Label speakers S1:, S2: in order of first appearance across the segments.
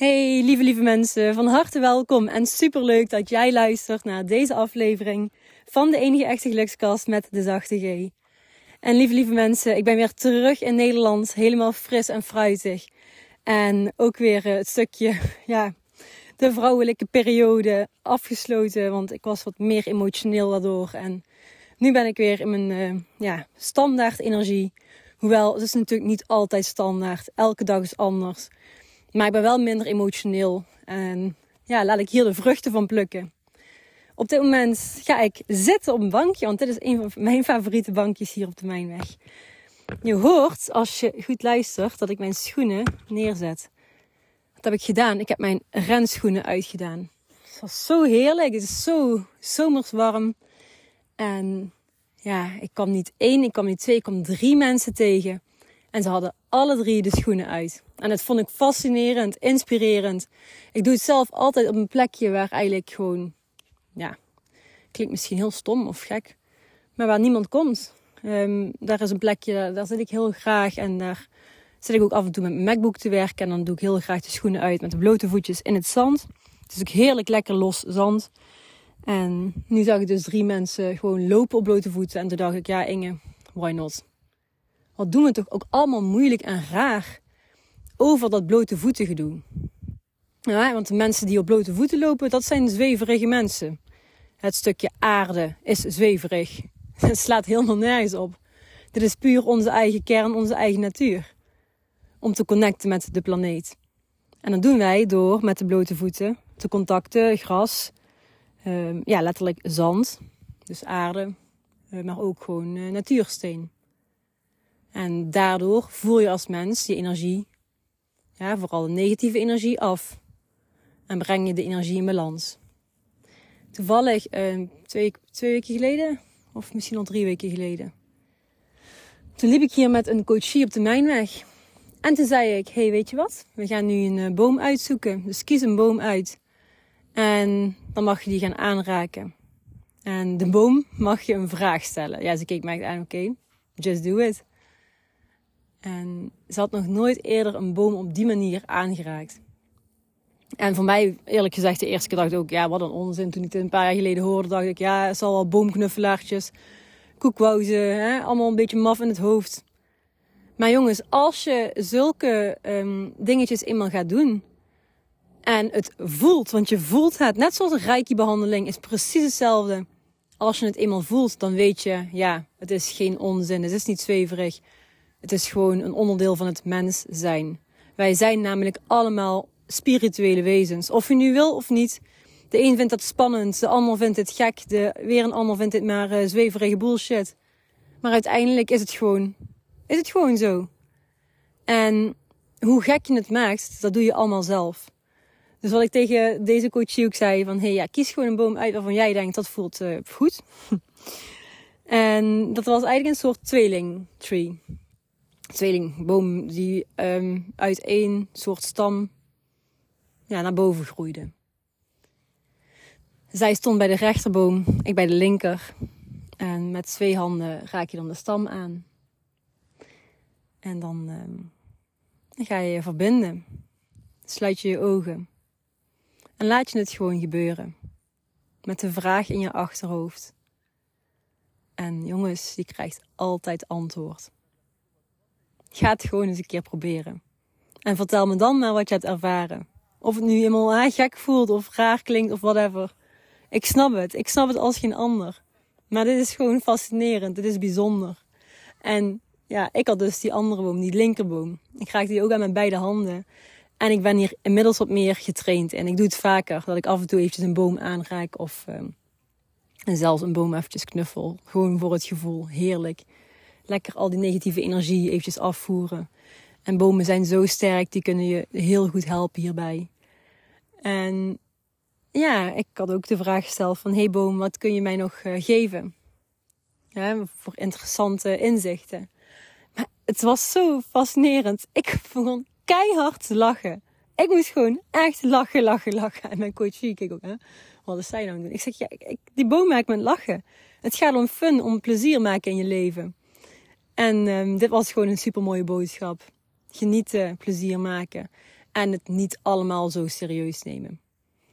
S1: Hey, lieve, lieve mensen, van harte welkom en superleuk dat jij luistert naar deze aflevering van de enige echte gelukskast met de zachte G. En lieve, lieve mensen, ik ben weer terug in Nederland, helemaal fris en fruitig. En ook weer het stukje, ja, de vrouwelijke periode afgesloten, want ik was wat meer emotioneel daardoor. En nu ben ik weer in mijn uh, ja, standaard energie. Hoewel, het is natuurlijk niet altijd standaard. Elke dag is anders. Maar ik ben wel minder emotioneel. En ja, laat ik hier de vruchten van plukken. Op dit moment ga ik zitten op een bankje, want dit is een van mijn favoriete bankjes hier op de Mijnweg. Je hoort, als je goed luistert, dat ik mijn schoenen neerzet. Dat heb ik gedaan. Ik heb mijn renschoenen uitgedaan. Het was zo heerlijk. Het is zo zomers warm. En ja, ik kwam niet één, ik kwam niet twee, ik kwam drie mensen tegen. En ze hadden alle drie de schoenen uit. En dat vond ik fascinerend, inspirerend. Ik doe het zelf altijd op een plekje waar eigenlijk gewoon, ja, klinkt misschien heel stom of gek, maar waar niemand komt. Um, daar is een plekje, daar zit ik heel graag en daar zit ik ook af en toe met mijn MacBook te werken. En dan doe ik heel graag de schoenen uit met de blote voetjes in het zand. Het is ook heerlijk lekker los zand. En nu zag ik dus drie mensen gewoon lopen op blote voeten. En toen dacht ik, ja Inge, why not? Wat doen we toch ook allemaal moeilijk en raar over dat blote voeten gedoe. Ja, want de mensen die op blote voeten lopen, dat zijn zweverige mensen. Het stukje aarde is zweverig. Het slaat helemaal nergens op. Dit is puur onze eigen kern, onze eigen natuur. Om te connecten met de planeet. En dat doen wij door met de blote voeten te contacten, gras, uh, ja, letterlijk zand, dus aarde, uh, maar ook gewoon uh, natuursteen. En daardoor voer je als mens je energie, ja, vooral de negatieve energie, af. En breng je de energie in balans. Toevallig ehm, twee, twee weken geleden, of misschien al drie weken geleden. Toen liep ik hier met een coachie op de Mijnweg. En toen zei ik, hey, weet je wat? We gaan nu een eh, boom uitzoeken. Dus kies een boom uit. En dan mag je die gaan aanraken. En de boom mag je een vraag stellen. Ja, ze keek mij aan, oké, just do it. En ze had nog nooit eerder een boom op die manier aangeraakt. En voor mij, eerlijk gezegd, de eerste keer dacht ik ook, ja, wat een onzin. Toen ik het een paar jaar geleden hoorde, dacht ik, ja, het zal wel boomknuffelaartjes, koekwauzen, hè, allemaal een beetje maf in het hoofd. Maar jongens, als je zulke um, dingetjes eenmaal gaat doen en het voelt, want je voelt het, net zoals een reiki-behandeling is precies hetzelfde. Als je het eenmaal voelt, dan weet je, ja, het is geen onzin, het is niet zweverig. Het is gewoon een onderdeel van het mens zijn. Wij zijn namelijk allemaal spirituele wezens. Of je nu wil of niet. De een vindt dat spannend, de ander vindt het gek, de, weer een ander vindt het maar uh, zweverige bullshit. Maar uiteindelijk is het gewoon, is het gewoon zo. En hoe gek je het maakt, dat doe je allemaal zelf. Dus wat ik tegen deze coachie ook zei, van hey, ja, kies gewoon een boom uit waarvan jij denkt dat voelt uh, goed. en dat was eigenlijk een soort tweeling tree tweelingboom die um, uit één soort stam ja, naar boven groeide. Zij stond bij de rechterboom, ik bij de linker. En met twee handen raak je dan de stam aan. En dan, dan ga je je verbinden. Sluit je je ogen. En laat je het gewoon gebeuren. Met de vraag in je achterhoofd. En jongens, je krijgt altijd antwoord. Ga het gewoon eens een keer proberen. En vertel me dan maar wat je hebt ervaren. Of het nu helemaal ah, gek voelt of raar klinkt of whatever. Ik snap het. Ik snap het als geen ander. Maar dit is gewoon fascinerend. Dit is bijzonder. En ja, ik had dus die andere boom, die linkerboom. Ik raakte die ook aan mijn beide handen. En ik ben hier inmiddels wat meer getraind. En ik doe het vaker. Dat ik af en toe eventjes een boom aanraak. Of en zelfs een boom eventjes knuffel. Gewoon voor het gevoel. Heerlijk lekker al die negatieve energie eventjes afvoeren. En bomen zijn zo sterk, die kunnen je heel goed helpen hierbij. En ja, ik had ook de vraag gesteld van, hey boom, wat kun je mij nog uh, geven? Ja, voor interessante inzichten. Maar het was zo fascinerend. Ik begon keihard te lachen. Ik moest gewoon echt lachen, lachen, lachen. En mijn coach keek ook, hè. Wat is zij nou doen? Ik zeg, ja, ik, die boom maakt me lachen. Het gaat om fun, om plezier maken in je leven. En um, dit was gewoon een super mooie boodschap. Genieten, plezier maken. En het niet allemaal zo serieus nemen.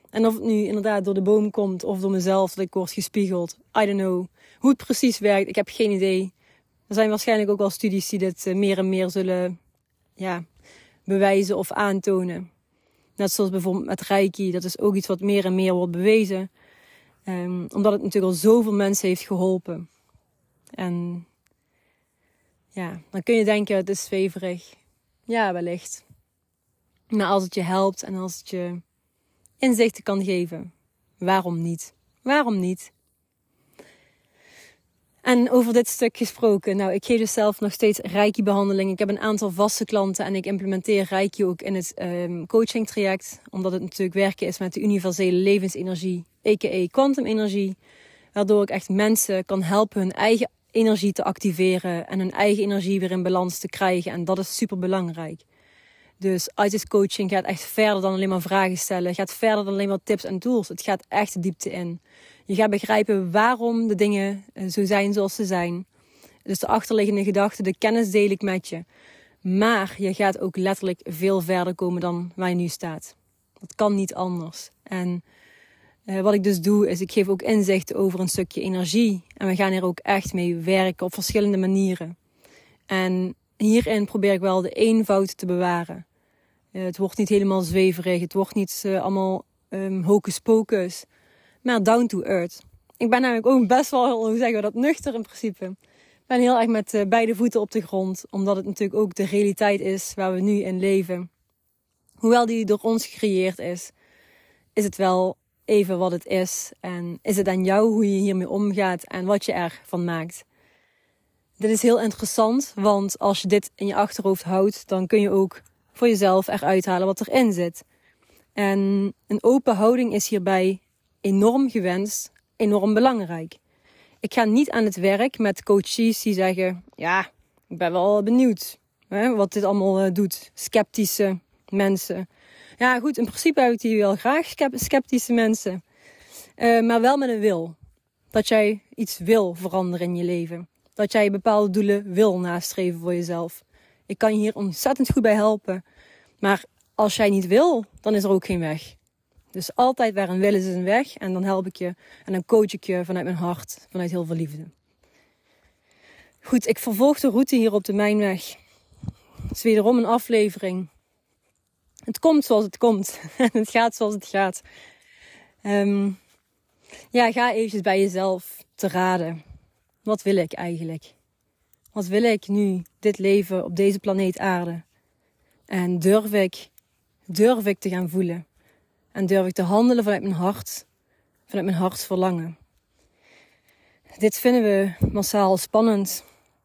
S1: En of het nu inderdaad door de boom komt of door mezelf dat ik word gespiegeld. I don't know. Hoe het precies werkt, ik heb geen idee. Er zijn waarschijnlijk ook wel studies die dit eh, meer en meer zullen ja, bewijzen of aantonen. Net zoals bijvoorbeeld met Reiki, dat is ook iets wat meer en meer wordt bewezen. Um, omdat het natuurlijk al zoveel mensen heeft geholpen. En ja, dan kun je denken, het is zweverig. Ja, wellicht. Maar als het je helpt en als het je inzichten kan geven, waarom niet? Waarom niet? En over dit stuk gesproken. Nou, ik geef dus zelf nog steeds Reiki-behandeling. Ik heb een aantal vaste klanten en ik implementeer Reiki ook in het um, coaching traject. Omdat het natuurlijk werken is met de universele levensenergie, a.k.a. kwantumenergie. Waardoor ik echt mensen kan helpen hun eigen energie te activeren en hun eigen energie weer in balans te krijgen. En dat is super belangrijk. Dus ITIS coaching gaat echt verder dan alleen maar vragen stellen. Gaat verder dan alleen maar tips en tools. Het gaat echt de diepte in. Je gaat begrijpen waarom de dingen eh, zo zijn zoals ze zijn. Dus de achterliggende gedachten, de kennis deel ik met je. Maar je gaat ook letterlijk veel verder komen dan waar je nu staat. Dat kan niet anders. En uh, wat ik dus doe, is ik geef ook inzicht over een stukje energie. En we gaan hier ook echt mee werken op verschillende manieren. En hierin probeer ik wel de eenvoud te bewaren. Uh, het wordt niet helemaal zweverig, het wordt niet uh, allemaal um, hocus pocus, maar down to earth. Ik ben namelijk ook best wel, hoe zeggen we dat, nuchter in principe. Ik ben heel erg met beide voeten op de grond, omdat het natuurlijk ook de realiteit is waar we nu in leven. Hoewel die door ons gecreëerd is, is het wel even wat het is. En is het aan jou hoe je hiermee omgaat en wat je ervan maakt. Dit is heel interessant, want als je dit in je achterhoofd houdt, dan kun je ook voor jezelf eruit halen wat erin zit. En een open houding is hierbij enorm gewenst, enorm belangrijk. Ik ga niet aan het werk met coaches die zeggen: Ja, ik ben wel benieuwd hè, wat dit allemaal uh, doet. Sceptische mensen. Ja, goed, in principe heb ik die wel graag, sceptische mensen. Uh, maar wel met een wil. Dat jij iets wil veranderen in je leven. Dat jij bepaalde doelen wil nastreven voor jezelf. Ik kan je hier ontzettend goed bij helpen. Maar als jij niet wil, dan is er ook geen weg. Dus altijd waar een wil is, is een weg. En dan help ik je en dan coach ik je vanuit mijn hart, vanuit heel veel liefde. Goed, ik vervolg de route hier op de Mijnweg. Het is wederom een aflevering het komt zoals het komt. Het gaat zoals het gaat. Um, ja, ga eventjes bij jezelf te raden. Wat wil ik eigenlijk? Wat wil ik nu, dit leven op deze planeet aarde? En durf ik, durf ik te gaan voelen? En durf ik te handelen vanuit mijn hart, vanuit mijn hartsverlangen? Dit vinden we massaal spannend.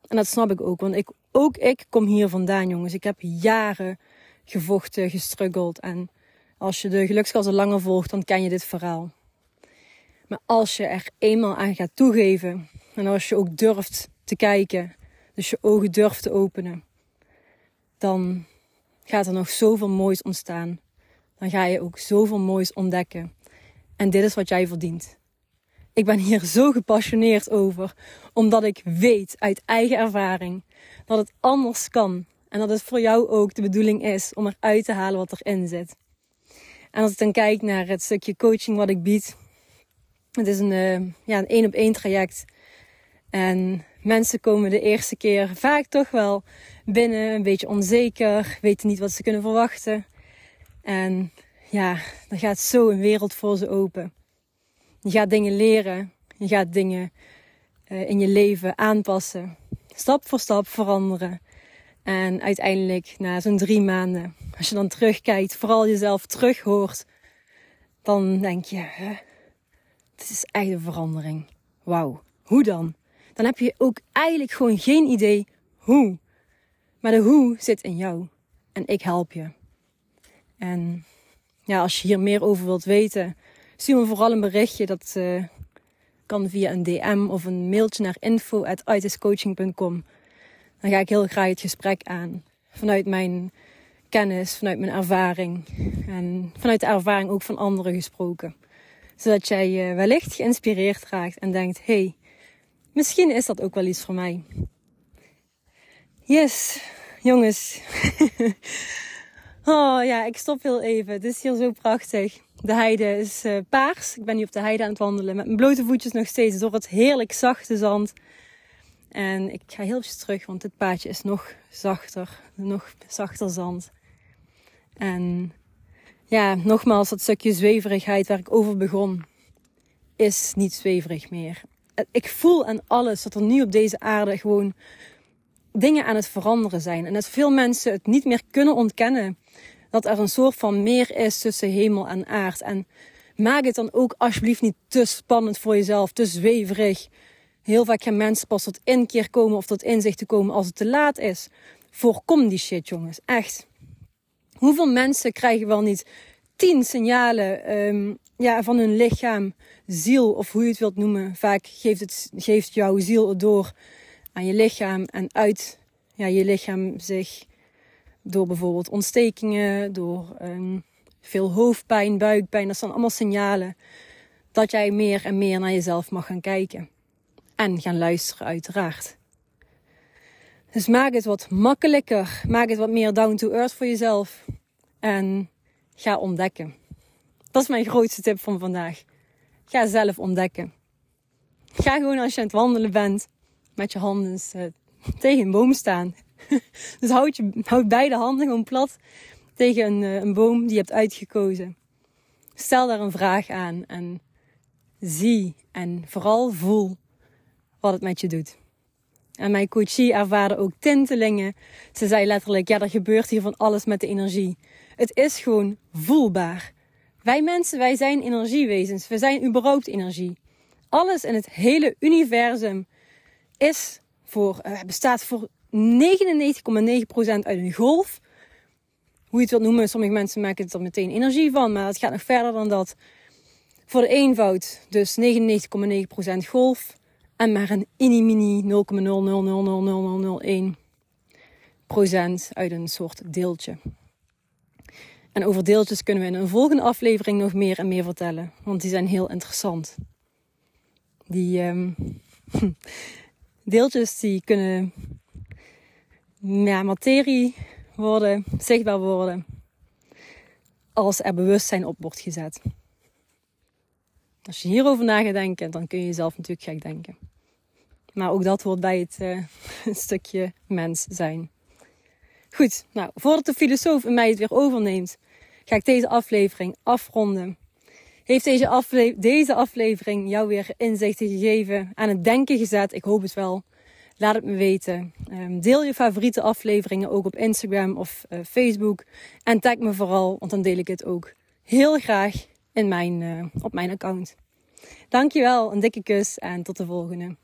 S1: En dat snap ik ook, want ik, ook ik kom hier vandaan, jongens. Ik heb jaren gevochten, gestruggeld. En als je de gelukskassen langer volgt, dan ken je dit verhaal. Maar als je er eenmaal aan gaat toegeven en als je ook durft te kijken, dus je ogen durft te openen, dan gaat er nog zoveel moois ontstaan. Dan ga je ook zoveel moois ontdekken. En dit is wat jij verdient. Ik ben hier zo gepassioneerd over, omdat ik weet uit eigen ervaring dat het anders kan en dat het voor jou ook de bedoeling is om eruit te halen wat erin zit. En als ik dan kijk naar het stukje coaching wat ik bied. Het is een, uh, ja, een één op één traject. En mensen komen de eerste keer vaak toch wel binnen, een beetje onzeker, weten niet wat ze kunnen verwachten. En ja, dan gaat zo een wereld voor ze open. Je gaat dingen leren, je gaat dingen uh, in je leven aanpassen, stap voor stap veranderen. En uiteindelijk, na zo'n drie maanden, als je dan terugkijkt, vooral jezelf terug hoort, dan denk je, hè, het is echt een verandering. Wauw, hoe dan? Dan heb je ook eigenlijk gewoon geen idee hoe. Maar de hoe zit in jou. En ik help je. En ja, als je hier meer over wilt weten, stuur me vooral een berichtje. Dat uh, kan via een DM of een mailtje naar info.itiscoaching.com dan ga ik heel graag het gesprek aan. Vanuit mijn kennis, vanuit mijn ervaring. En vanuit de ervaring ook van anderen gesproken. Zodat jij je wellicht geïnspireerd raakt en denkt: hey, misschien is dat ook wel iets voor mij. Yes, jongens. Oh ja, ik stop heel even. Het is hier zo prachtig. De heide is uh, paars. Ik ben nu op de heide aan het wandelen met mijn blote voetjes nog steeds door het heerlijk zachte zand. En ik ga heel even terug, want dit paadje is nog zachter. Nog zachter zand. En ja, nogmaals, dat stukje zweverigheid waar ik over begon, is niet zweverig meer. Ik voel aan alles dat er nu op deze aarde gewoon dingen aan het veranderen zijn. En dat veel mensen het niet meer kunnen ontkennen. Dat er een soort van meer is tussen hemel en aard. En maak het dan ook alsjeblieft niet te spannend voor jezelf, te zweverig. Heel vaak gaan mensen pas tot inkeer komen of tot inzicht te komen als het te laat is. Voorkom die shit, jongens. Echt. Hoeveel mensen krijgen wel niet tien signalen um, ja, van hun lichaam, ziel of hoe je het wilt noemen. Vaak geeft, het, geeft jouw ziel het door aan je lichaam en uit ja, je lichaam zich door bijvoorbeeld ontstekingen, door um, veel hoofdpijn, buikpijn. Dat zijn allemaal signalen dat jij meer en meer naar jezelf mag gaan kijken. En gaan luisteren, uiteraard. Dus maak het wat makkelijker. Maak het wat meer down to earth voor jezelf. En ga ontdekken. Dat is mijn grootste tip van vandaag. Ga zelf ontdekken. Ga gewoon als je aan het wandelen bent met je handen uh, tegen een boom staan. dus houd, je, houd beide handen gewoon plat tegen een, uh, een boom die je hebt uitgekozen. Stel daar een vraag aan en zie en vooral voel wat het met je doet. En mijn coachie ervaarde ook tintelingen. Ze zei letterlijk, ja, er gebeurt hier van alles met de energie. Het is gewoon voelbaar. Wij mensen, wij zijn energiewezens. We zijn überhaupt energie. Alles in het hele universum is voor, uh, bestaat voor 99,9% uit een golf. Hoe je het wilt noemen, sommige mensen maken het er meteen energie van, maar het gaat nog verder dan dat. Voor de eenvoud dus 99,9% golf en maar een mini 0,0000001% uit een soort deeltje. En over deeltjes kunnen we in een volgende aflevering nog meer en meer vertellen, want die zijn heel interessant. Die um, deeltjes die kunnen ja, materie worden, zichtbaar worden, als er bewustzijn op wordt gezet. Als je hierover na gaat denken, dan kun je jezelf natuurlijk gek denken. Maar ook dat hoort bij het uh, stukje mens zijn. Goed, nou, voordat de filosoof in mij het weer overneemt, ga ik deze aflevering afronden. Heeft deze, deze aflevering jou weer inzichten gegeven, aan het denken gezet? Ik hoop het wel. Laat het me weten. Um, deel je favoriete afleveringen ook op Instagram of uh, Facebook. En tag me vooral, want dan deel ik het ook heel graag in mijn, uh, op mijn account. Dankjewel, een dikke kus en tot de volgende.